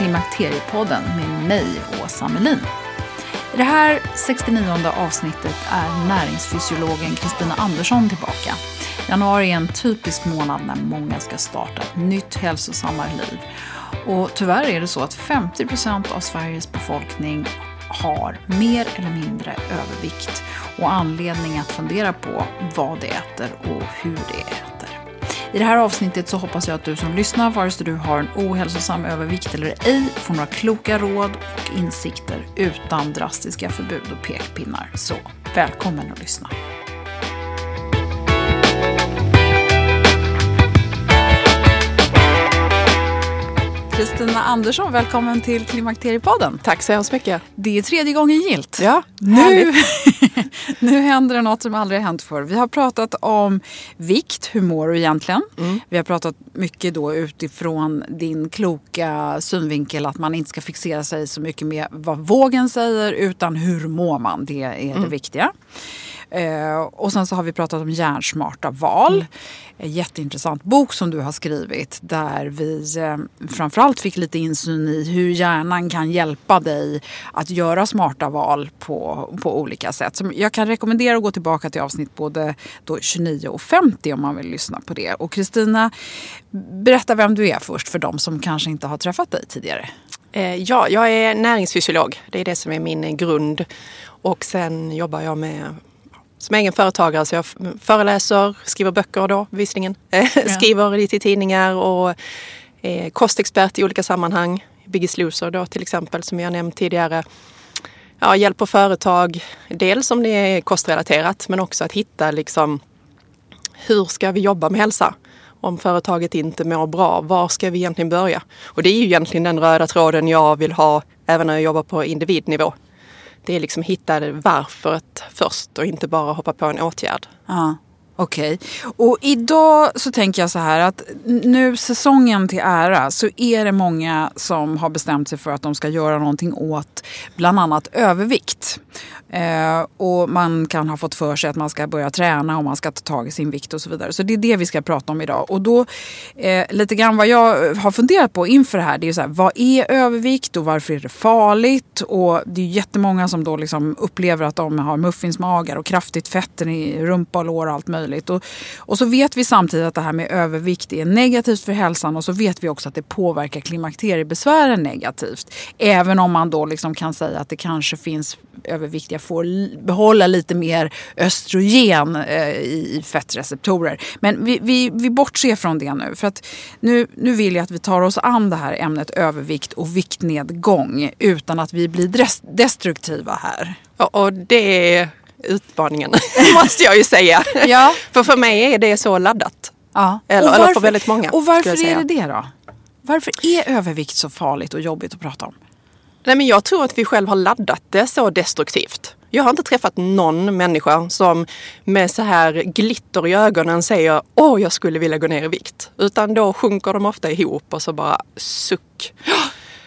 Klimakteriepodden med mig, Åsa Melin. I det här 69 avsnittet är näringsfysiologen Kristina Andersson tillbaka. Januari är en typisk månad när många ska starta ett nytt hälsosammare liv. Och tyvärr är det så att 50 procent av Sveriges befolkning har mer eller mindre övervikt och anledning att fundera på vad det äter och hur det äter. I det här avsnittet så hoppas jag att du som lyssnar, vare sig du har en ohälsosam övervikt eller ej, får några kloka råd och insikter utan drastiska förbud och pekpinnar. Så välkommen att lyssna. Kristina Andersson, välkommen till Klimakteriepodden. Tack så hemskt mycket. Det är tredje gången gilt. Ja, Nu, nu händer det något som aldrig har hänt förr. Vi har pratat om vikt, hur mår du egentligen? Vi har pratat mycket då utifrån din kloka synvinkel att man inte ska fixera sig så mycket med vad vågen säger utan hur mår man? Det är det viktiga. Eh, och sen så har vi pratat om hjärnsmarta val. En jätteintressant bok som du har skrivit där vi eh, framförallt fick lite insyn i hur hjärnan kan hjälpa dig att göra smarta val på, på olika sätt. Så jag kan rekommendera att gå tillbaka till avsnitt både då 29 och 50 om man vill lyssna på det. Och Kristina, berätta vem du är först för de som kanske inte har träffat dig tidigare. Eh, Ja, jag är näringsfysiolog. Det är det som är min grund. Och sen jobbar jag med som egen företagare så jag föreläser, skriver böcker då visserligen. skriver lite i tidningar och är kostexpert i olika sammanhang. Biggest Loser då till exempel som jag nämnt tidigare. Ja, hjälper företag, dels om det är kostrelaterat men också att hitta liksom hur ska vi jobba med hälsa? Om företaget inte mår bra, var ska vi egentligen börja? Och det är ju egentligen den röda tråden jag vill ha även när jag jobbar på individnivå. Det är liksom hitta varför först och inte bara hoppa på en åtgärd. Ja, okej. Och idag så tänker jag så här att nu säsongen till ära så är det många som har bestämt sig för att de ska göra någonting åt bland annat övervikt. Eh, och man kan ha fått för sig att man ska börja träna och man ska ta tag i sin vikt och så vidare. Så det är det vi ska prata om idag. Och då, eh, lite grann vad jag har funderat på inför det här, det är ju så här, vad är övervikt och varför är det farligt? Och det är ju jättemånga som då liksom upplever att de har muffinsmagar och kraftigt fett i rumpa och lår och allt möjligt. Och, och så vet vi samtidigt att det här med övervikt är negativt för hälsan och så vet vi också att det påverkar klimakteriebesvären negativt. Även om man då liksom kan säga att det kanske finns överviktiga får behålla lite mer östrogen eh, i fettreceptorer. Men vi, vi, vi bortser från det nu. För att nu, nu vill jag att vi tar oss an det här ämnet övervikt och viktnedgång utan att vi blir destruktiva här. Och, och det är utmaningen, måste jag ju säga. Ja. för för mig är det så laddat. Ja. Eller- Och eller för väldigt många, Och varför är det det då? Varför är övervikt så farligt och jobbigt att prata om? Nej, men jag tror att vi själv har laddat det så destruktivt. Jag har inte träffat någon människa som med så här glitter i ögonen säger åh, jag skulle vilja gå ner i vikt. Utan då sjunker de ofta ihop och så bara suck.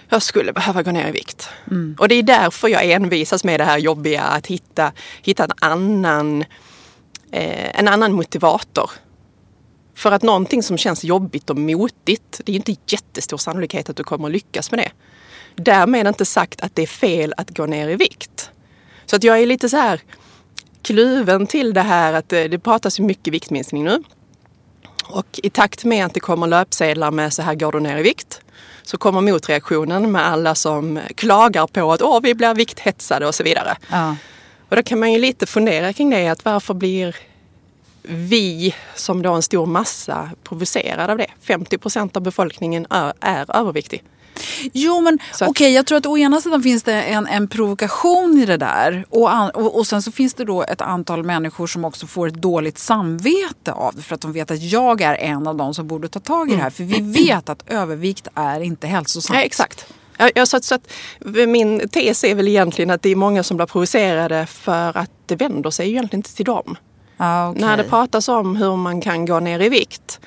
Jag skulle behöva gå ner i vikt. Mm. Och det är därför jag envisas med det här jobbiga att hitta, hitta en, annan, eh, en annan motivator. För att någonting som känns jobbigt och motigt, det är inte jättestor sannolikhet att du kommer att lyckas med det. Därmed inte sagt att det är fel att gå ner i vikt. Så att jag är lite så här kluven till det här att det, det pratas ju mycket viktminskning nu. Och i takt med att det kommer löpsedlar med så här går du ner i vikt så kommer motreaktionen med alla som klagar på att Åh, vi blir vikthetsade och så vidare. Ja. Och då kan man ju lite fundera kring det, att varför blir vi som då en stor massa provocerade av det? 50 procent av befolkningen är, är överviktig. Jo men okej, okay, jag tror att å ena sidan finns det en, en provokation i det där. Och, an, och, och, sen så finns det då ett antal människor som också får ett dåligt samvete av det. För att de vet att jag är en av dem som borde ta tag i det här. För vi vet att övervikt är inte hälsosamt. Nej, exakt. Jag, så, så att, min tes är väl egentligen att det är många som blir provocerade för att det vänder sig egentligen inte till dem. Ah, okay. När det pratas om hur man kan gå ner i vikt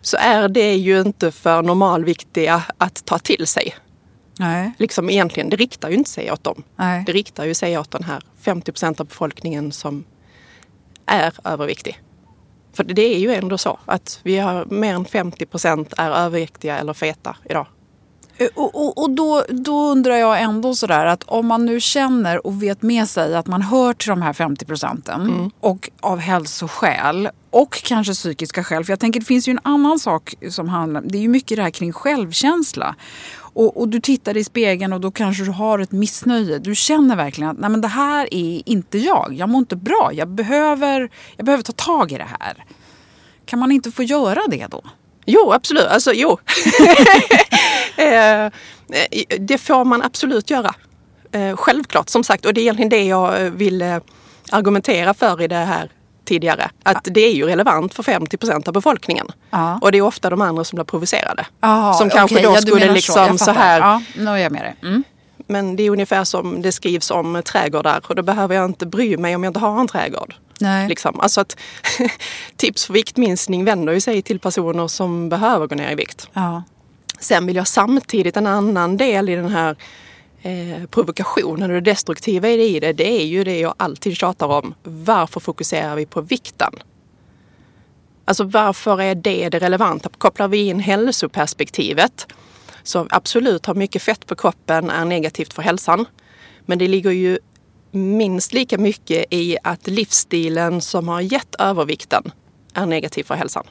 så är det ju inte för normalviktiga att ta till sig. Nej. Liksom egentligen, det riktar ju inte sig åt dem. Nej. Det riktar ju sig åt den här 50 procent av befolkningen som är överviktig. För det är ju ändå så att vi har mer än 50 procent är överviktiga eller feta idag. Eh, och, och, och då, då, undrar jag ändå sådär att om man nu känner och vet med sig att man hör till de här 50 procenten mm. och av hälsoskäl och kanske psykiska skäl. För jag tänker det finns ju en annan sak som handlar Det är ju mycket det här kring självkänsla. Och, och, du tittar i spegeln och då kanske du har ett missnöje. Du känner verkligen att Nej, men det här är inte jag. Jag mår inte bra. Jag behöver, jag behöver ta tag i det här. Kan man inte få göra det då? Jo, absolut. Alltså, jo. Eh, eh, det får man absolut göra. Eh, självklart, som sagt. Och det är egentligen det jag vill argumentera för i det här tidigare. Att det är ju relevant för 50 procent av befolkningen. Ja. Och det är ofta de andra som blir provocerade. Aha, som kanske okay, då ja, skulle liksom så, så här. Ja, nu är jag med dig. Mm. Men det är ungefär som det skrivs om trädgårdar och då behöver jag inte bry mig om jag inte har en trädgård. Nej. Liksom. Alltså att tips för viktminskning vänder ju sig till personer som behöver gå ner i vikt. Ja. Sen vill jag samtidigt en annan del i den här eh, provokationen och det destruktiva i det, det är ju det jag alltid tjatar om. Varför fokuserar vi på vikten? Alltså varför är det det relevanta? Kopplar vi in hälsoperspektivet så absolut, har mycket fett på kroppen är negativt för hälsan. Men det ligger ju minst lika mycket i att livsstilen som har gett övervikten är negativ för hälsan.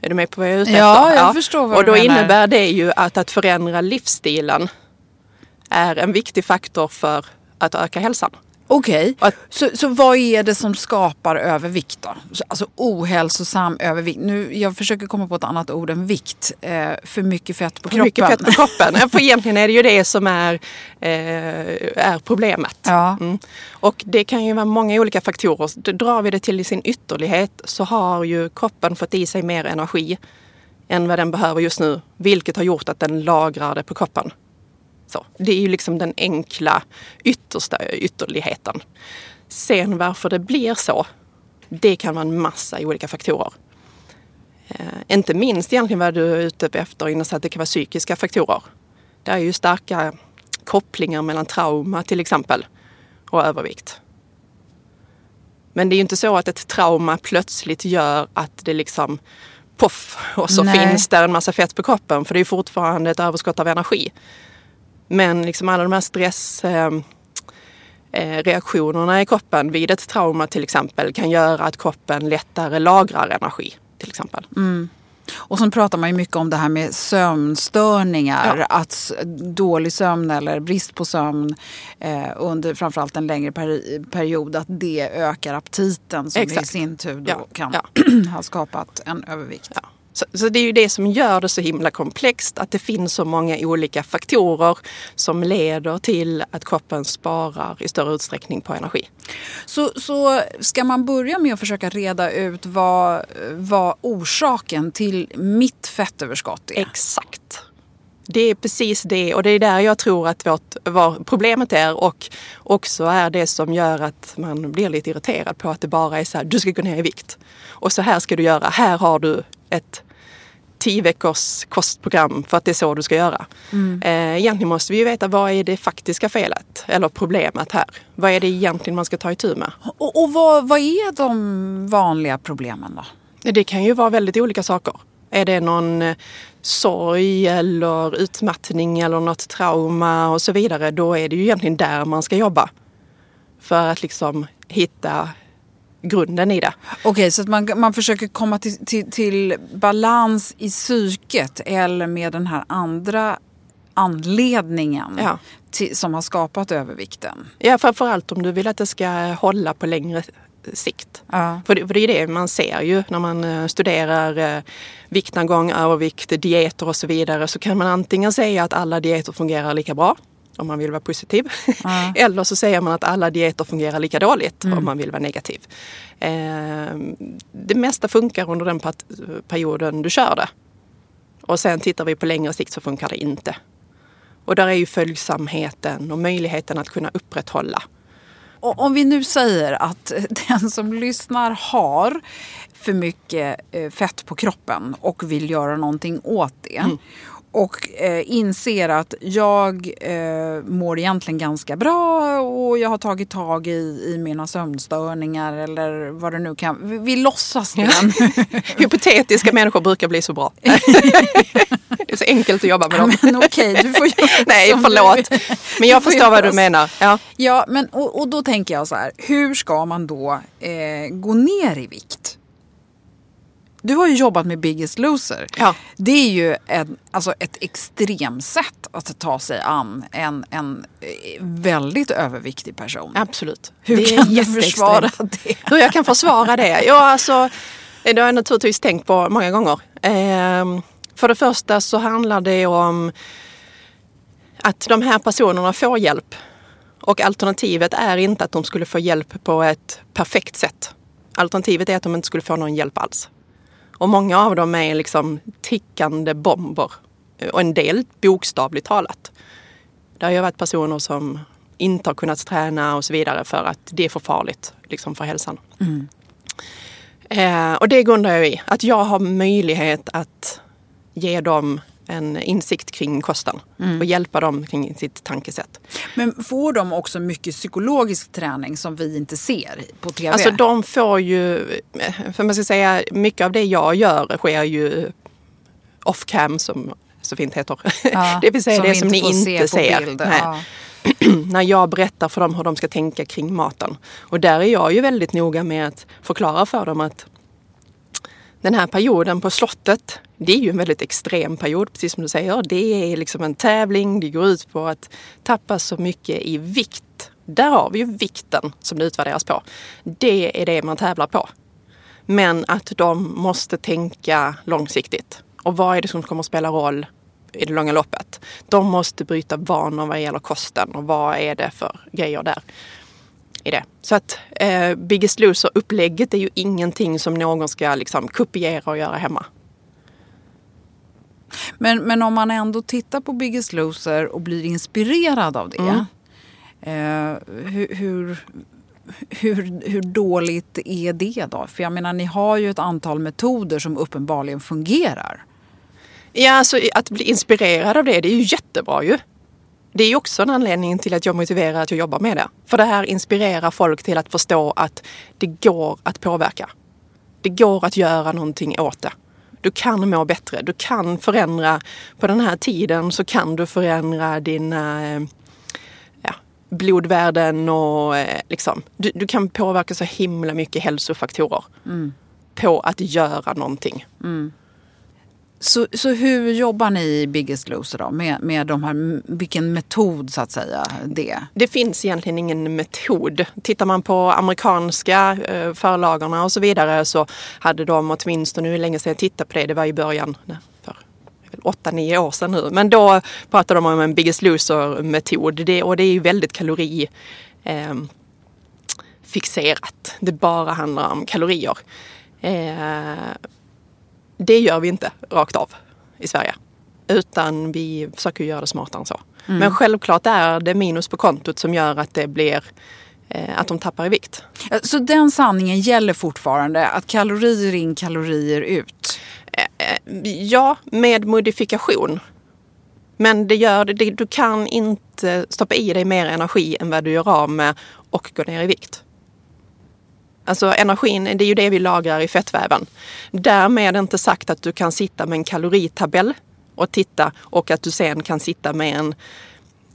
Är du med på vad jag är ute efter? Ja, jag ja. förstår vad Och då du menar. innebär det ju att att förändra livsstilen är en viktig faktor för att öka hälsan. Okej, okay. så, så vad är det som skapar övervikt då? Alltså ohälsosam övervikt. Nu, jag försöker komma på ett annat ord än vikt. Eh, för mycket fett på för kroppen. mycket fett på kroppen. för egentligen är det ju det som är, eh, är problemet. Ja. Mm. Och det kan ju vara många olika faktorer. Drar vi det till sin ytterlighet så har ju kroppen fått i sig mer energi än vad den behöver just nu. Vilket har gjort att den lagrar det på kroppen. Så, det är ju liksom den enkla yttersta ytterligheten. Sen varför det blir så, det kan vara en massa olika faktorer. Eh, inte minst egentligen vad du är ute efter innan att det kan vara psykiska faktorer. Det är ju starka kopplingar mellan trauma till exempel och övervikt. Men det är ju inte så att ett trauma plötsligt gör att det liksom poff och så Nej. finns där en massa fett på kroppen för det är fortfarande ett överskott av energi. Men liksom alla de här stressreaktionerna eh, eh i kroppen vid ett trauma till exempel kan göra att kroppen lättare lagrar energi till exempel. Mm. Och sen pratar man ju mycket om det här med sömnstörningar. Ja. Att dålig sömn eller brist på sömn eh, under framförallt en längre peri period, att det ökar aptiten som Exakt. i sin tur då ja. kan ja. ha skapat en övervikt. Så, så, det är ju det som gör det så himla komplext, att det finns så många olika faktorer som leder till att kroppen sparar i större utsträckning på energi. Så, så ska man börja med att försöka reda ut vad, vad orsaken till mitt fettöverskott är? Exakt. Det är precis det och det är där jag tror att vårt, vad problemet är och också är det som gör att man blir lite irriterad på att det bara är så här, du ska gå ner i vikt. Och så här ska du göra, här har du ett tio veckors kostprogram för att det är så du ska göra. Mm. Eh, egentligen måste vi ju veta vad är det faktiska felet eller problemet här. Vad är det egentligen man ska ta itu med? Och, och vad, vad är de vanliga problemen då? Det kan ju vara väldigt olika saker. Är det någon eh, sorg eller utmattning eller något trauma och så vidare, då är det ju egentligen där man ska jobba. För att liksom hitta grunden i det. Okej, okay, så att man, man försöker komma till, till, till balans i psyket eller med den här andra anledningen ja. till, som har skapat övervikten? Ja, framförallt om du vill att det ska hålla på längre sikt. Ja. För, det, för det är det man ser ju när man eh, studerar eh, viktnedgång, övervikt, dieter och så vidare så kan man antingen säga att alla dieter fungerar lika bra om man vill vara positiv. Ja. Eller så säger man att alla dieter fungerar lika dåligt mm. om man vill vara negativ. Eh, det mesta funkar under den perioden du kör det. Och sen tittar vi på längre sikt så funkar det inte. Och där är ju följsamheten och möjligheten att kunna upprätthålla. Och om vi nu säger att den som lyssnar har för mycket eh, fett på kroppen och vill göra någonting åt det. Mm och eh, inser att jag eh, mår egentligen ganska bra och jag har tagit tag i, i mina sömnstörningar eller vad det nu kan Vi, vi låtsas det. Hypotetiska människor brukar bli så bra. det är så enkelt att jobba med dem. Men okej, okay, du får göra Nej, förlåt. Men jag förstår vad du menar. Ja, ja men, och, och, då tänker jag så här, hur ska man då eh, gå ner i vikt? Du har ju jobbat med Biggest Loser. Ja. Det är ju en, alltså ett extremsätt att ta sig an en, en eh, väldigt överviktig person. Absolut. Hur det kan du försvara det? Hur jag kan försvara det? Ja, alltså, det har jag naturligtvis tänkt på många gånger. Eh, för det första så handlar det om att de här personerna får hjälp. Och alternativet är inte att de skulle få hjälp på ett perfekt sätt. Alternativet är att de inte skulle få någon hjälp alls. Och många av dem är liksom tickande bomber. Och en del bokstavligt talat. Det har ju varit personer som inte har kunnat träna och så vidare för att det är för farligt liksom för hälsan. Mm. Eh, och det grundar jag i att jag har möjlighet att ge dem en insikt kring kosten mm. och hjälpa dem kring sitt tankesätt. Men får de också mycket psykologisk träning som vi inte ser på tv? Alltså de får ju, för man ska säga, mycket av det jag gör sker ju off cam som så fint heter. Ja, det vill säga det som ni inte ser. Ja. När jag berättar för dem hur de ska tänka kring maten. Och där är jag ju väldigt noga med att förklara för dem att den här perioden på slottet, det är ju en väldigt extrem period, precis som du säger. Det är liksom en tävling, det går ut på att tappa så mycket i vikt. Där har vi ju vikten som det utvärderas på. Det är det man tävlar på. Men att de måste tänka långsiktigt. Och vad är det som kommer att spela roll i det långa loppet? De måste bryta vanor vad gäller kosten och vad är det för grejer där i det. Så att eh, Biggest Loser-upplägget är ju ingenting som någon ska liksom kopiera och göra hemma. Men, men om man ändå tittar på Biggest Loser och blir inspirerad av det. Mm. Eh, hur, hur, hur, hur, dåligt är det då? För jag menar, ni har ju ett antal metoder som uppenbarligen fungerar. Ja, alltså att bli inspirerad av det, det är ju jättebra ju. Det är också en anledning till att jag motiverar att jag jobbar med det. För det här inspirerar folk till att förstå att det går att påverka. Det går att göra någonting åt det. Du kan må bättre. Du kan förändra. På den här tiden så kan du förändra dina eh, ja, blodvärden och eh, liksom. Du, du, kan påverka så himla mycket hälsofaktorer mm. på att göra någonting. Mm. Så, så hur jobbar ni i Biggest Loser då? Med, med de här, vilken metod så att säga det? Det finns egentligen ingen metod. Tittar man på amerikanska eh, förlagorna och så vidare så hade de åtminstone, hur länge sedan jag tittade på det, det var i början för 8-9 år sedan nu. Men då pratade de om en Biggest Loser-metod det, och det är ju väldigt kalori eh, fixerat. Det bara handlar om kalorier. Eh, det gör vi inte rakt av i Sverige. Utan vi försöker göra det smartare än så. Mm. Men självklart är det minus på kontot som gör att det blir eh, att de tappar i vikt. Så den sanningen gäller fortfarande? Att kalorier in, kalorier ut? Eh, eh, ja, med modifikation. Men det gör, det, du kan inte stoppa i dig mer energi än vad du gör av med och gå ner i vikt. Alltså energin, det är ju det vi lagrar i fettväven. Därmed inte sagt att du kan sitta med en kaloritabell och titta och att du sen kan sitta med en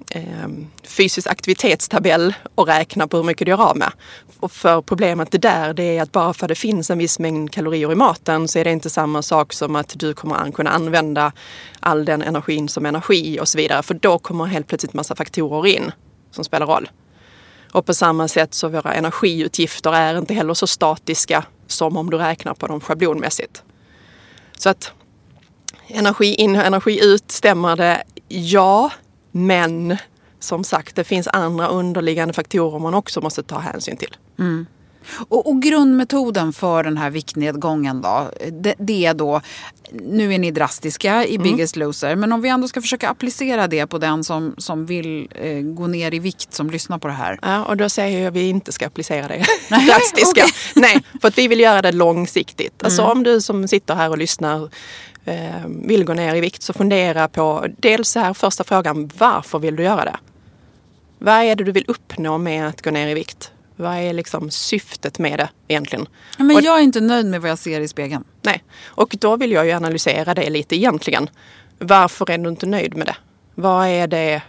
eh, fysisk aktivitetstabell och räkna på hur mycket du gör av med. Och för problemet det där det är att bara för att det finns en viss mängd kalorier i maten så är det inte samma sak som att du kommer kunna använda all den energin som energi och så vidare. För då kommer helt plötsligt massa faktorer in som spelar roll. Och på samma sätt så våra energiutgifter är inte heller så statiska som om du räknar på dem schablonmässigt. Så att energi in och energi ut, stämmer det? Ja, men som sagt, det finns andra underliggande faktorer man också måste ta hänsyn till. Mm. Och, och, grundmetoden för den här viktnedgången då? Det, det, är då, nu är ni drastiska i mm. Biggest Loser, men om vi ändå ska försöka applicera det på den som, som vill eh, gå ner i vikt som lyssnar på det här. Ja, och då säger jag att vi inte ska applicera det drastiska. Nej, för att vi vill göra det långsiktigt. Alltså mm. om du som sitter här och lyssnar eh, vill gå ner i vikt så fundera på dels så här första frågan, varför vill du göra det? Vad är det du vill uppnå med att gå ner i vikt? Vad är liksom syftet med det egentligen? Men jag är inte nöjd med vad jag ser i spegeln. Nej, och då vill jag ju analysera det lite egentligen. Varför är du inte nöjd med det? Vad är det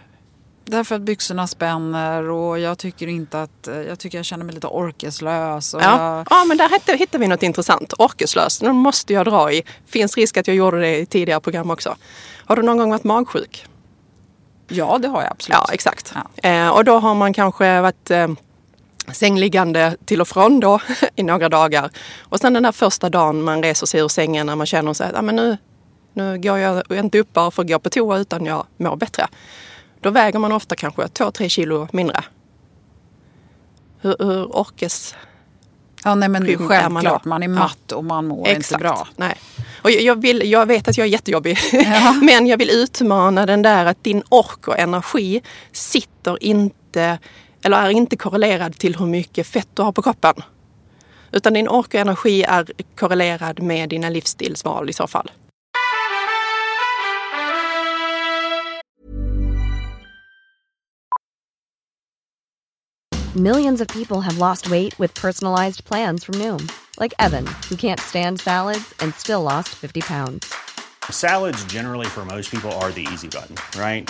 Därför att byxorna spänner och jag tycker inte att, jag tycker jag känner mig lite orkeslös. ja. Jag... ja, men där hittar, vi något intressant. Orkeslös, den måste jag dra i. Finns risk att jag gjorde det i tidigare program också. Har du någon gång varit magsjuk? Ja, det har jag absolut. Ja, exakt. Ja. Eh, och då har man kanske varit eh, sängliggande till och från då i några dagar. Och sen den där första dagen man reser sig ur sängen när man känner sig att ah, men nu, nu går jag inte upp bara för att gå på toa utan jag mår bättre. Då väger man ofta kanske 2-3 kilo mindre. Hur, hur orkes Ja, nej, men är självklart. Man, man är matt och man mår Exakt. inte bra. Nej. Och jag, vill, jag vet att jag är jättejobbig. Ja. men jag vill utmana den där att din ork och energi sitter inte, eller är inte korrelerad till hur mycket fett du har på kroppen. Utan din ork och energi är korrelerad med dina livsstilsval i så fall. Millions of people have lost weight with personalized plans from Noom. Like Evan, who can't stand salads and still lost 50 pounds. Salads generally for most people are the easy button, right?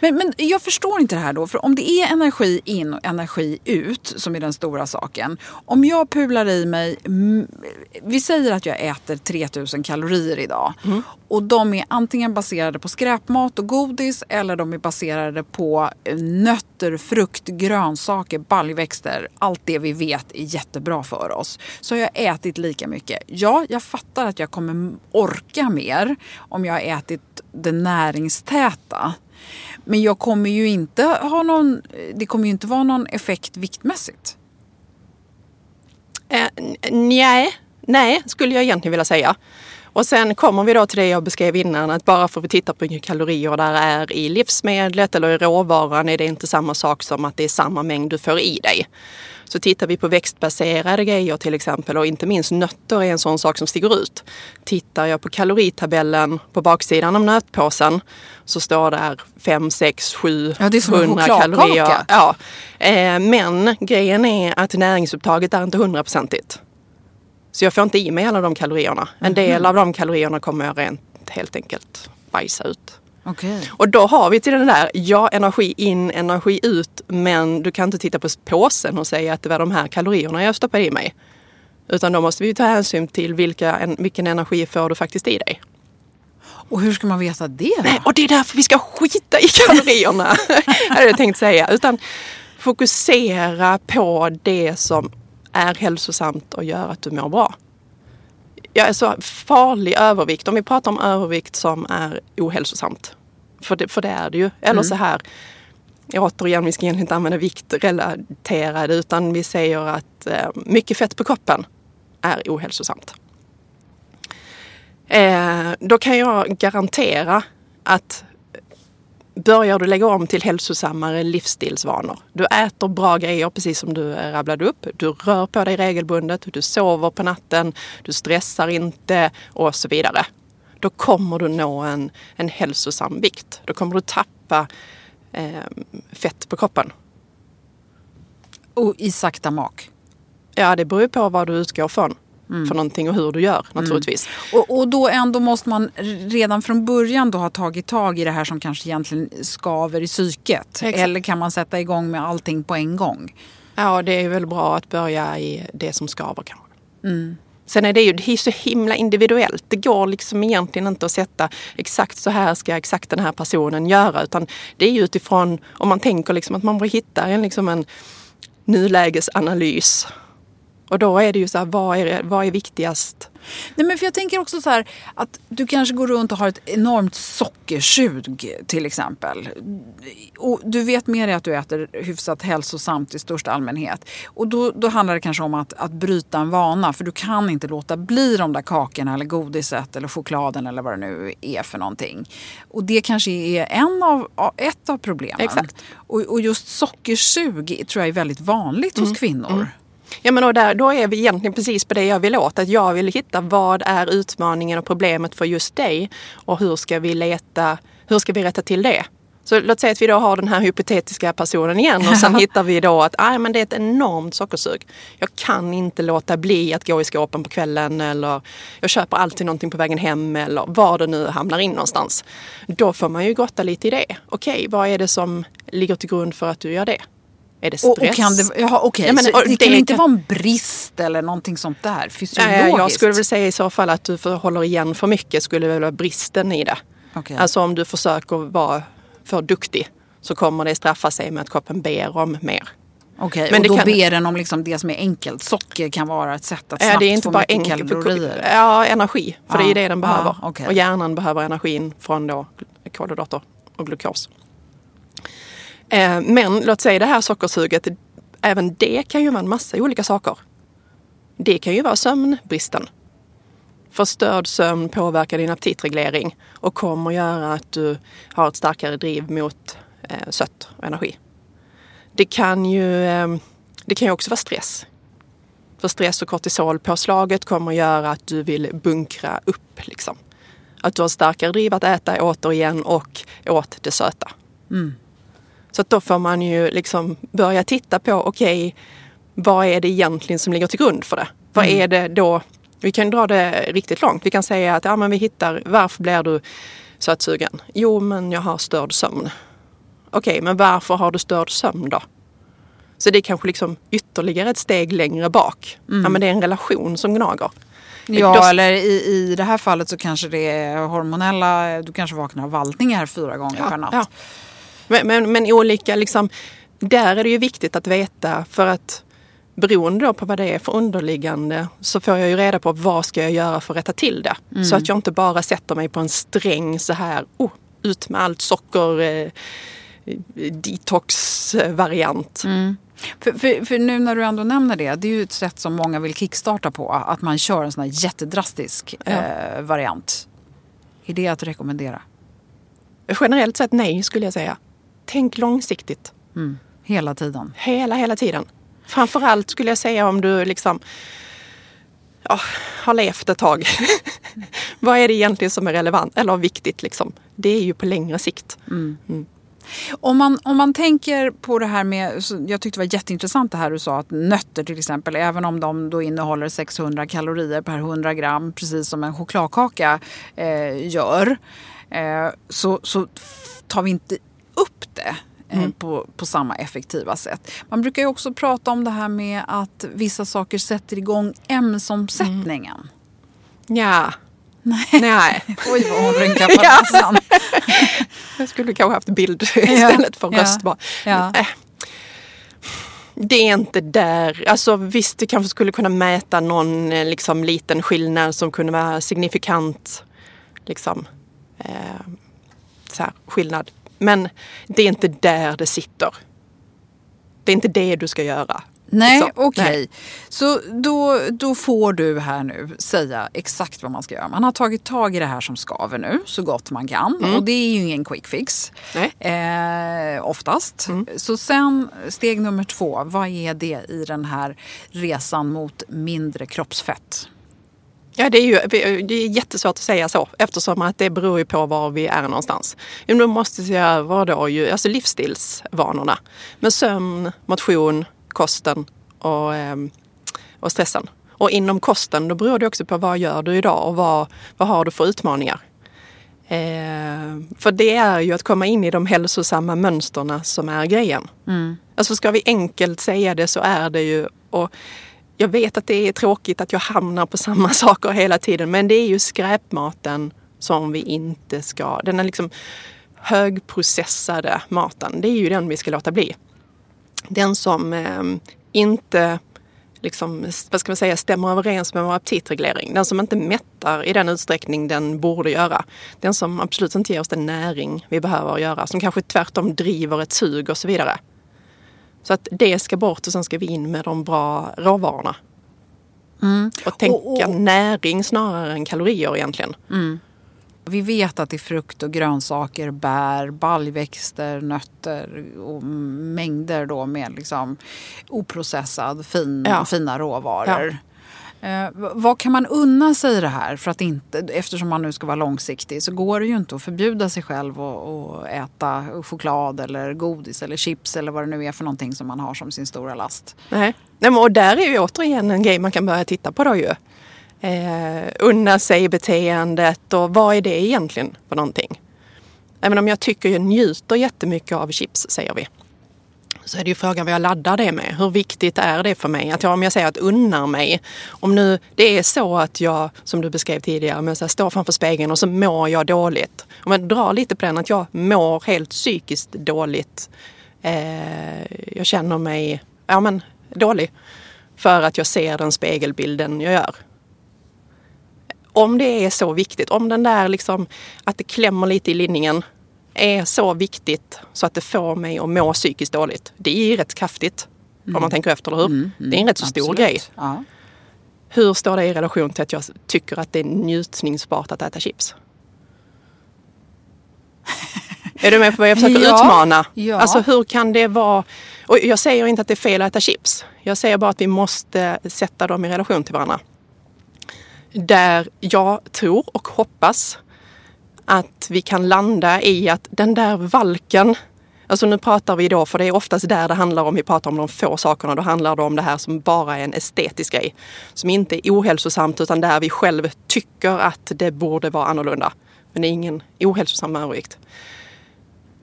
Men, men jag förstår inte det här då, för om det är energi in och energi ut som är den stora saken. Om jag pular i mig, vi säger att jag äter 3000 kalorier idag. Mm. Och de är antingen baserade på skräpmat och godis eller de är baserade på nötter, frukt, grönsaker, baljväxter. Allt det vi vet är jättebra för oss. Så har jag ätit lika mycket. Ja, jag fattar att jag kommer orka mer om jag har ätit det näringstäta. Men jag kommer ju inte ha någon, det kommer ju inte vara någon effekt viktmässigt. Eh, nej, nej skulle jag egentligen vilja säga. Och sen kommer vi då till det jag beskrev innan att bara för att vi tittar på hur mycket kalorier där är i livsmedlet eller i råvaran är det inte samma sak som att det är samma mängd du får i dig. Så tittar vi på växtbaserade grejer till exempel och inte minst nötter är en sån sak som sticker ut. Tittar jag på kaloritabellen på baksidan av nötpåsen så står där 5, 6, 7, ja, det är som 100 kalorier. Ja. Eh, men grejen är att näringsupptaget är inte hundraprocentigt. Så jag får inte i mig alla de kalorierna. En del mm. av de kalorierna kommer jag rent helt enkelt bajsa ut. Okay. Och då har vi till den där, ja energi in, energi ut, men du kan inte titta på påsen och säga att det var de här kalorierna jag stoppade i mig. Utan då måste vi ta hänsyn till vilka, vilken energi får du faktiskt i dig. Och hur ska man veta det då? Nej, och det är därför vi ska skita i kalorierna, hade jag tänkt säga. Utan fokusera på det som är hälsosamt och gör att du mår bra. Jag är så farlig övervikt, om vi pratar om övervikt som är ohälsosamt. För det, för det är det ju. Eller mm. så här, återigen, vi ska egentligen inte använda viktrelaterade utan vi säger att eh, mycket fett på kroppen är ohälsosamt. Eh, då kan jag garantera att börjar du lägga om till hälsosammare livsstilsvanor. Du äter bra grejer precis som du rabblade upp. Du rör på dig regelbundet, du sover på natten, du stressar inte och så vidare. Då kommer du nå en, en hälsosam vikt. Då kommer du tappa eh, fett på kroppen. Och i sakta mak? Ja, det beror på vad du utgår från mm. för någonting och hur du gör naturligtvis. Mm. Och, och då ändå måste man redan från början då ha tagit tag i det här som kanske egentligen skaver i psyket. Exakt. Eller kan man sätta igång med allting på en gång? Ja, det är väl bra att börja i det som skaver kanske. Mm. Sen är det ju det är så himla individuellt. Det går liksom egentligen inte att sätta exakt så här ska exakt den här personen göra. Utan det är ju utifrån, om man tänker liksom att man vill hitta en, liksom en nulägesanalys och då är det ju så här, vad är, vad är viktigast? Nej, men för jag tänker också så här att du kanske går runt och har ett enormt sockersug till exempel. Och du vet med dig att du äter hyfsat hälsosamt i största allmänhet. Och då, då handlar det kanske om att, att bryta en vana för du kan inte låta bli de där kakorna eller godiset eller chokladen eller vad det nu är för någonting. Och det kanske är en av, ett av problemen. Exakt. Och, och just sockersug tror jag är väldigt vanligt mm. hos kvinnor. Mm. Ja men och där, då är vi egentligen precis på det jag vill åt. Att jag vill hitta vad är utmaningen och problemet för just dig och hur ska vi leta, hur ska vi rätta till det? Så låt säga att vi då har den här hypotetiska personen igen och sen hittar vi då att ah, men det är ett enormt sockersug. Jag kan inte låta bli att gå i skåpen på kvällen eller jag köper alltid någonting på vägen hem eller var det nu hamnar in någonstans. Då får man ju grotta lite i det. Okej, vad är det som ligger till grund för att du gör det? Är det stress? Och, och kan det, jaha, okay. ja, men, det, det kan inte vara en brist eller någonting sånt där fysiologiskt? Nej, jag skulle väl säga i så fall att du för, håller igen för mycket skulle väl vara bristen i det. Okay. Alltså om du försöker vara för duktig så kommer det straffa sig med att kroppen ber om mer. Okej, Men och det då kan- ber den om liksom det som är enkelt. Socker kan vara ett sätt att Ja, snabbt det är inte få bara mycket enkelt. kalorier. Ja, energi. För det är Ja, ju det den ja, behöver. okej. Och hjärnan behöver energin från då kolhydrater och glukos. Eh, men låt säga det här sockersuget. Även det kan ju vara en massa olika saker. Det kan ju vara sömnbristen. Förstörd sömn påverkar din aptitreglering och kommer göra att du har ett starkare driv mot eh, sött och energi. Det kan ju eh, det kan ju också vara stress. För stress och kortisolpåslaget kommer göra att du vill bunkra upp. Liksom. Att du har starkare driv att äta återigen och åt det söta. Mm. Så att då får man ju liksom börja titta på, okej, vad är det egentligen som ligger till grund för det? Vad är det då? Vi kan dra det riktigt långt. Vi kan säga att ja, men vi hittar, varför blir du sötsugen? Jo, men jag har störd sömn. Okej, men varför har du störd sömn då? Så det är kanske liksom ytterligare ett steg längre bak. Ja, men det är en relation som gnager. Ja, Då- eller i, i det här fallet så kanske det är hormonella, du kanske vaknar av vallningar fyra gånger per natt. Ja. Men, men, men olika, liksom, där är det ju viktigt att veta för att beroende då på vad det är för underliggande så får jag ju reda på vad ska jag göra för att rätta till det. Så att jag inte bara sätter mig på en sträng så här, oh, ut med allt socker, eh, detox-variant. För, för, för nu när du ändå nämner det, det är ju ett sätt som många vill kickstarta på. Att man kör en sån här jättedrastisk eh, variant. Är det att rekommendera? Generellt sett nej skulle jag säga. Tänk långsiktigt. Hela tiden. Hela, hela tiden. Framförallt skulle jag säga om du liksom ja, har levt ett tag. Vad är det egentligen som är relevant eller viktigt? Liksom? Det är ju på längre sikt. Om man, om man tänker på det här med, jag tyckte det var jätteintressant det här du sa att nötter till exempel, även om de då innehåller 600 kalorier per 100 gram, precis som en chokladkaka eh, gör, eh, så, så tar vi inte upp det. eh, På, på samma effektiva sätt. Man brukar ju också prata om det här med att vissa saker sätter igång M-omsättningen. Ja. Nej. Oj vad hon rynkar på näsan. Jag skulle kanske haft bild istället för ja, röst bara. ja. Äh. Det är inte där. Alltså visst, du kanske skulle kunna mäta någon eh, liksom, liten skillnad som kunde vara signifikant. Liksom, eh, så här, skillnad. Men det är inte där det sitter. Det är inte det du ska göra. Nej, Liksom. okej. Nej. Så då, då får du här nu säga exakt vad man ska göra. Man har tagit tag i det här som skaver nu så gott man kan. Och det är ju ingen quick fix. Nej. Eh, oftast. Så sen steg nummer två. Vad är det i den här resan mot mindre kroppsfett? Ja, det är ju det är jättesvårt att säga så eftersom att det beror ju på var vi är någonstans. Men Du måste se över då ju, alltså livsstilsvanorna med sömn, motion, kosten och, ehm, och stressen. Och inom kosten då beror det också på vad gör du idag och vad, vad har du för utmaningar. Eh, för det är ju att komma in i de hälsosamma mönsterna som är grejen. Alltså ska vi enkelt säga det så är det ju, och jag vet att det är tråkigt att jag hamnar på samma saker hela tiden, men det är ju skräpmaten som vi inte ska, den är liksom högprocessade maten, det är ju den vi ska låta bli. Den som eh, inte liksom, vad ska man säga, stämmer överens med vår aptitreglering. Den som inte mättar i den utsträckning den borde göra. Den som absolut inte ger oss den näring vi behöver göra. Som kanske tvärtom driver ett sug och så vidare. Så att det ska bort och sen ska vi in med de bra råvarorna. Och tänka Och- och- näring snarare än kalorier egentligen. Vi vet att det är frukt och grönsaker, bär, baljväxter, nötter och mängder då med liksom oprocessad fin, Ja. fina råvaror. Eh, vad kan man unna sig i det här? För att inte, eftersom man nu ska vara långsiktig så går det ju inte att förbjuda sig själv att äta choklad eller godis eller chips eller vad det nu är för någonting som man har som sin stora last. Nej. Nej, men och där är ju återigen en grej man kan börja titta på då ju. Eh, unna sig beteendet och vad är det egentligen för någonting? Även om jag tycker jag njuter jättemycket av chips, säger vi så är det ju frågan vad jag laddar det med. Hur viktigt är det för mig? Att jag, om jag säger att unnar mig. Om nu det är så att jag, som du beskrev tidigare, men så här, står framför spegeln och så mår jag dåligt. Om jag drar lite på den att jag mår helt psykiskt dåligt. Eh, jag känner mig ja, men, dålig för att jag ser den spegelbilden jag gör. Om det är så viktigt, om den där liksom, att det klämmer lite i linningen är så viktigt så att det får mig att må psykiskt dåligt. Det är rätt kraftigt mm. om man tänker efter, eller hur? Mm, mm, det är en rätt så stor grej. Ja. Hur står det i relation till att jag tycker att det är njutningsbart att äta chips? är du med på vad jag försöker ja, utmana? Ja. Alltså hur kan det vara? Och jag säger inte att det är fel att äta chips. Jag säger bara att vi måste sätta dem i relation till varandra. Där jag tror och hoppas att vi kan landa i att den där valken Alltså nu pratar vi då, för det är oftast där det handlar om, vi pratar om de få sakerna, då handlar det om det här som bara är en estetisk grej. Som inte är ohälsosamt utan där vi själv tycker att det borde vara annorlunda. Men det är ingen ohälsosam övervikt.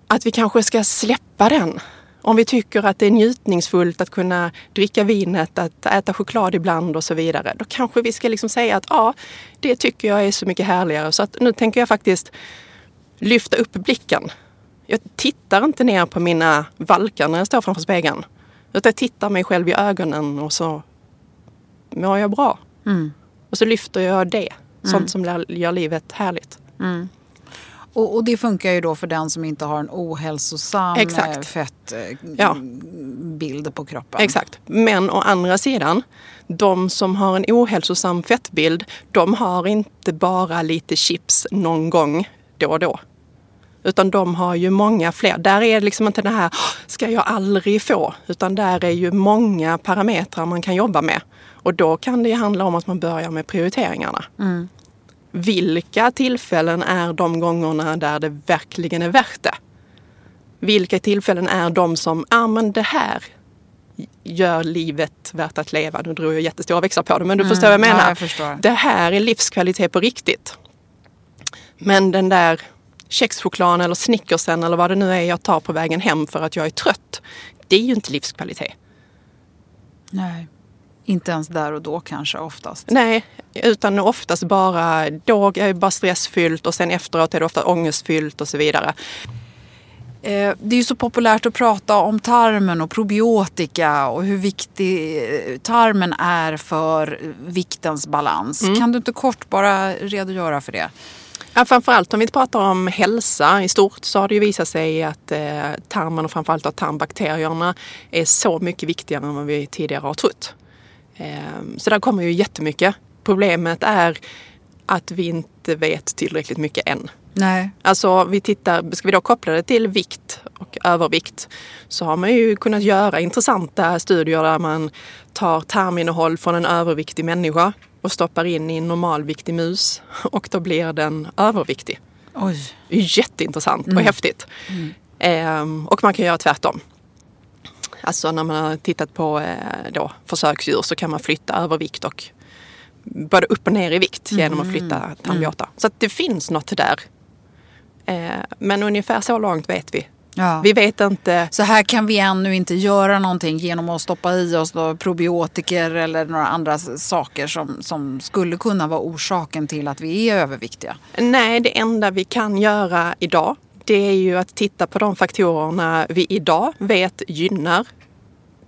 Att vi kanske ska släppa den om vi tycker att det är njutningsfullt att kunna dricka vinet, att äta choklad ibland och så vidare, då kanske vi ska liksom säga att ja, det tycker jag är så mycket härligare. Så att nu tänker jag faktiskt lyfta upp blicken. Jag tittar inte ner på mina valkar när jag står framför spegeln. Utan jag tittar mig själv i ögonen och så mår jag bra. Mm. Och så lyfter jag det, sånt mm. som gör livet härligt. Mm. Och, och, det funkar ju då för den som inte har en ohälsosam Exakt. fettbild ja. på kroppen. Exakt. Men å andra sidan, de som har en ohälsosam fettbild, de har inte bara lite chips någon gång då och då. Utan de har ju många fler. Där är det liksom inte det här, ska jag aldrig få? Utan där är ju många parametrar man kan jobba med. Och då kan det handla om att man börjar med prioriteringarna. Mm vilka tillfällen är de gångerna där det verkligen är värt det? Vilka tillfällen är de som, ja ah, men det här gör livet värt att leva. Nu drog jag jättestora växlar på det men du mm, förstår vad jag menar. Ja, jag det här är livskvalitet på riktigt. Men den där kexchokladen eller snickersen eller vad det nu är jag tar på vägen hem för att jag är trött. Det är ju inte livskvalitet. Nej. Inte ens där och då kanske oftast? Nej, utan oftast bara, då är det bara stressfyllt och sen efteråt är det ofta ångestfyllt och så vidare. Eh, det är ju så populärt att prata om tarmen och probiotika och hur viktig eh, tarmen är för viktens balans. Mm. Kan du inte kort bara redogöra för det? Ja, framförallt om vi pratar om hälsa i stort så har det ju visat sig att eh, tarmen och framförallt tarmbakterierna är så mycket viktigare än vad vi tidigare har trott. Ehm, så där kommer ju jättemycket. Problemet är att vi inte vet tillräckligt mycket än. Nej. Alltså vi tittar, ska vi då koppla det till vikt och övervikt så har man ju kunnat göra intressanta studier där man tar tarminnehåll från en överviktig människa och stoppar in i en normalviktig mus och då blir den överviktig. Oj. Jätteintressant mm. och häftigt. Mm. Ehm, och man kan göra tvärtom. Alltså när man har tittat på eh, då, försöksdjur så kan man flytta övervikt och både upp och ner i vikt mm. genom att flytta tandbiota. Mm. Så att det finns något där. Eh, men ungefär så långt vet vi. Ja. Vi vet inte. Så här kan vi ännu inte göra någonting genom att stoppa i oss probiotiker eller några andra saker som, som skulle kunna vara orsaken till att vi är överviktiga? Nej, det enda vi kan göra idag det är ju att titta på de faktorerna vi idag vet gynnar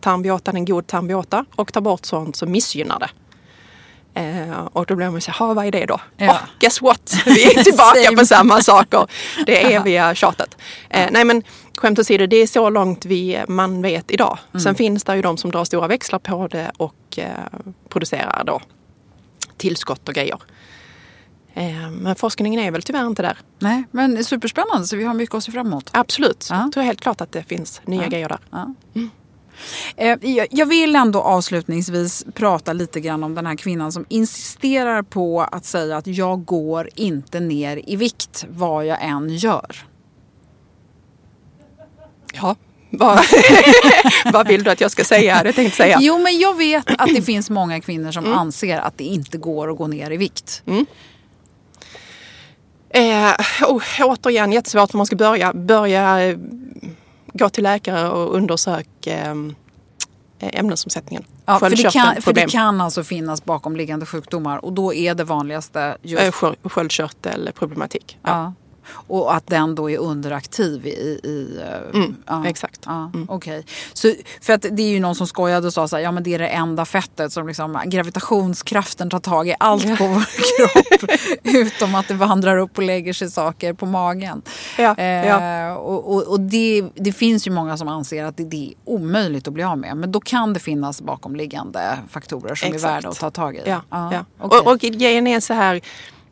tarmbiotan, en god tarmbiota och ta bort sånt som missgynnar det. Eh, och då blir man så här, vad är det då? Ja. Oh, guess what? Vi är tillbaka på samma saker. Det eviga tjatet. Eh, nej men skämt åsido, det är så långt vi, man vet idag. Mm. Sen finns det ju de som drar stora växlar på det och eh, producerar då tillskott och grejer. Eh, men forskningen är väl tyvärr inte där. Nej, men superspännande så vi har mycket att se fram emot. Absolut. Ja. Jag tror helt klart att det finns nya ja. grejer där. Ja. Mm. Eh, jag vill ändå avslutningsvis prata lite grann om den här kvinnan som insisterar på att säga att jag går inte ner i vikt vad jag än gör. Ja, vad, vad vill du att jag ska säga? Jag tänkte säga. Jo, men jag vet att det finns många kvinnor som mm. anser att det inte går att gå ner i vikt. Mm. Eh, oh, återigen jättesvårt för man ska börja, börja gå till läkare och undersök eh, ämnesomsättningen. Ja, för, det kan, för det kan alltså finnas bakomliggande sjukdomar och då är det vanligaste just... Sköldkörtelproblematik. Ja. ja. Och att den då är underaktiv i... i eh, mm, ja, exakt. Ja, mm. Okay. Så, för att det är ju någon som skojade och sa så här, ja men det är det enda fettet som liksom gravitationskraften tar tag i allt på vår kropp. utom att det vandrar upp och lägger sig saker på magen. Ja, eh, ja. Och, och, och det, det, finns ju många som anser att det, det, är omöjligt att bli av med. Men då kan det finnas bakomliggande faktorer som exakt. är värda att ta tag i. Ja, ja. Okay. Och, och grejen är så här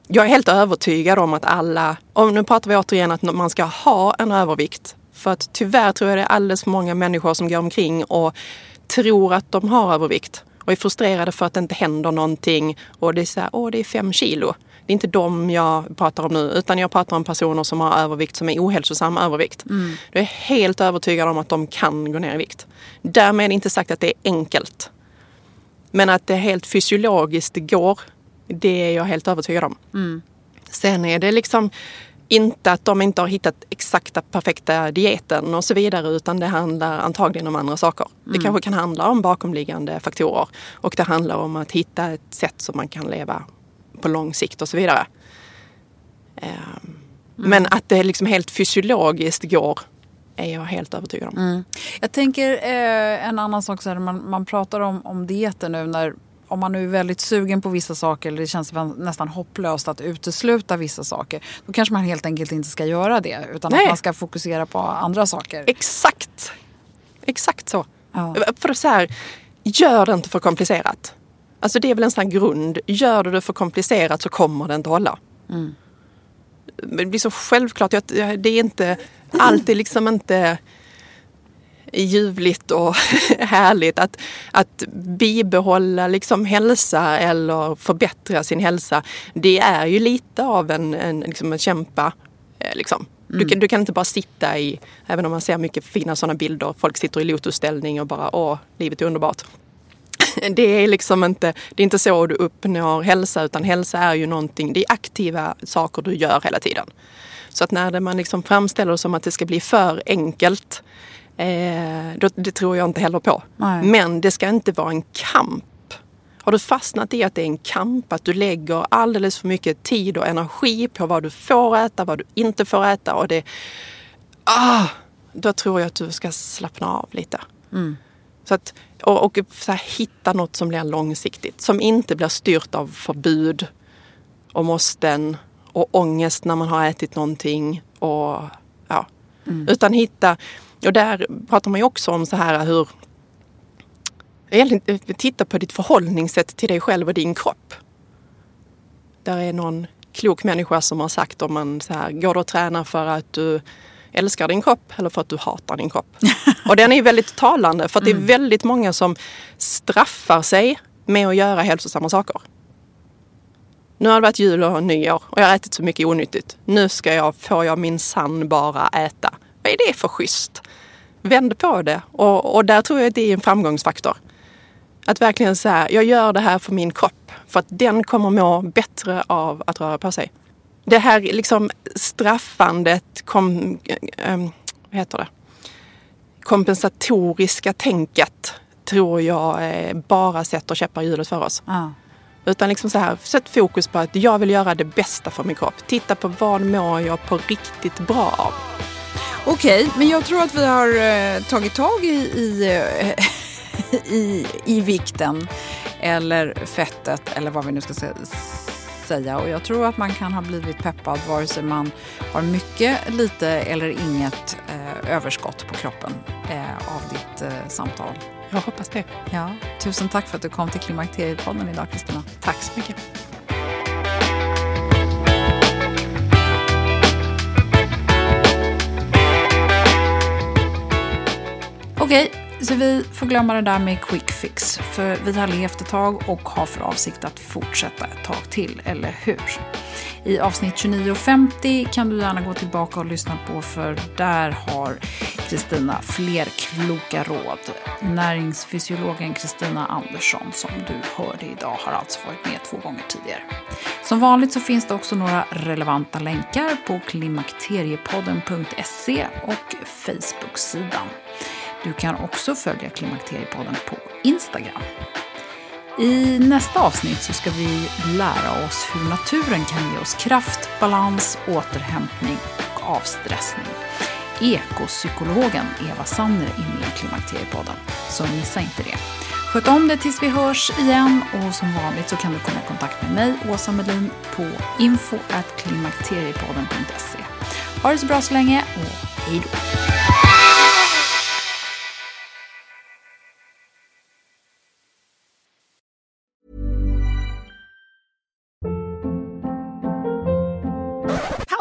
jag är helt övertygad om att alla, och nu pratar vi återigen att man ska ha en övervikt. För att tyvärr tror jag det är alldeles för många människor som går omkring och tror att de har övervikt och är frustrerade för att det inte händer någonting. Och det är så här, åh det är fem kilo. Det är inte dem jag pratar om nu utan jag pratar om personer som har övervikt som är ohälsosam övervikt. Mm. Jag är helt övertygad om att de kan gå ner i vikt. Därmed inte sagt att det är enkelt. Men att det helt fysiologiskt går det är jag helt övertygad om. Mm. Sen är det liksom inte att de inte har hittat exakta perfekta dieten och så vidare utan det handlar antagligen om andra saker. Mm. Det kanske kan handla om bakomliggande faktorer och det handlar om att hitta ett sätt som man kan leva på lång sikt och så vidare. Um, mm. Men att det liksom helt fysiologiskt går är jag helt övertygad om. Mm. Jag tänker eh, en annan sak, så här, man, man pratar om, om dieter nu när om man nu är väldigt sugen på vissa saker eller det känns nästan hopplöst att utesluta vissa saker. Då kanske man helt enkelt inte ska göra det utan Nej. att man ska fokusera på andra saker. Exakt! Exakt så. Ja. För så här, gör det inte för komplicerat. Alltså det är väl en sån här grund. Gör du det för komplicerat så kommer det inte hålla. Mm. Det blir så självklart. Det är inte, allt är liksom inte ljuvligt och härligt att, att bibehålla liksom hälsa eller förbättra sin hälsa. Det är ju lite av en, en, liksom en kämpa. Eh, liksom. Mm. Du, kan, du kan inte bara sitta i, även om man ser mycket fina sådana bilder, folk sitter i lotusställning och bara åh, livet är underbart. Det är liksom inte, det är inte så du uppnår hälsa utan hälsa är ju någonting, det är aktiva saker du gör hela tiden. Så att när man liksom framställer det som att det ska bli för enkelt Eh, det tror jag inte heller på. Nej. Men det ska inte vara en kamp. Har du fastnat i att det är en kamp, att du lägger alldeles för mycket tid och energi på vad du får äta, vad du inte får äta och det... Ah, då tror jag att du ska slappna av lite. Mm. Så att, och, och så här, hitta något som blir långsiktigt. Som inte blir styrt av förbud och måsten och ångest när man har ätit någonting. Och, ja. Mm. Utan hitta och där pratar man ju också om så här hur Egentligen titta på ditt förhållningssätt till dig själv och din kropp. Där är någon klok människa som har sagt om man så här, går du och tränar för att du älskar din kropp eller för att du hatar din kropp? och den är väldigt talande för att det är mm. väldigt många som straffar sig med att göra hälsosamma saker. Nu har det varit jul och nyår och jag har ätit så mycket onyttigt. Nu ska jag, får jag min sann bara äta. Vad är det för schysst? Vänd på det. Och, och där tror jag att det är en framgångsfaktor. Att verkligen säga, jag gör det här för min kropp. För att den kommer må bättre av att röra på sig. Det här liksom straffandet, kom, ähm, vad heter det? kompensatoriska tänket tror jag bara sätter käppar i hjulet för oss. Ah. Utan liksom så här, sätt fokus på att jag vill göra det bästa för min kropp. Titta på vad mår jag på riktigt bra av. Okej, okay, men jag tror att vi har eh, tagit tag i, i, eh, i, i vikten eller fettet eller vad vi nu ska säga. Och jag tror att man kan ha blivit peppad vare sig man har mycket, lite eller inget eh, överskott på kroppen eh, av ditt eh, samtal. Jag hoppas det. Ja, tusen tack för att du kom till Klimakteriepodden idag Kristina. Tack så mycket. Okej, Så vi får glömma det där med quick fix, för vi har levt ett tag och har för avsikt att fortsätta ett tag till, eller hur? I avsnitt 29.50 kan du gärna gå tillbaka och lyssna på, för där har Kristina fler kloka råd. Näringsfysiologen Kristina Andersson, som du hörde idag, har alltså varit med två gånger tidigare. Som vanligt så finns det också några relevanta länkar på klimakteriepodden.se och Facebook-sidan. Du kan också följa Klimakteriepodden på Instagram. I nästa avsnitt så ska vi lära oss hur naturen kan ge oss kraft, balans, återhämtning och avstressning. Ekopsykologen Eva Sanner är med i Klimakteriepodden, så missa inte det. Sköt om det tills vi hörs igen och som vanligt så kan du komma i kontakt med mig, Åsa Melin, på info.klimakteriepodden.se. Ha det så bra så länge och hej då!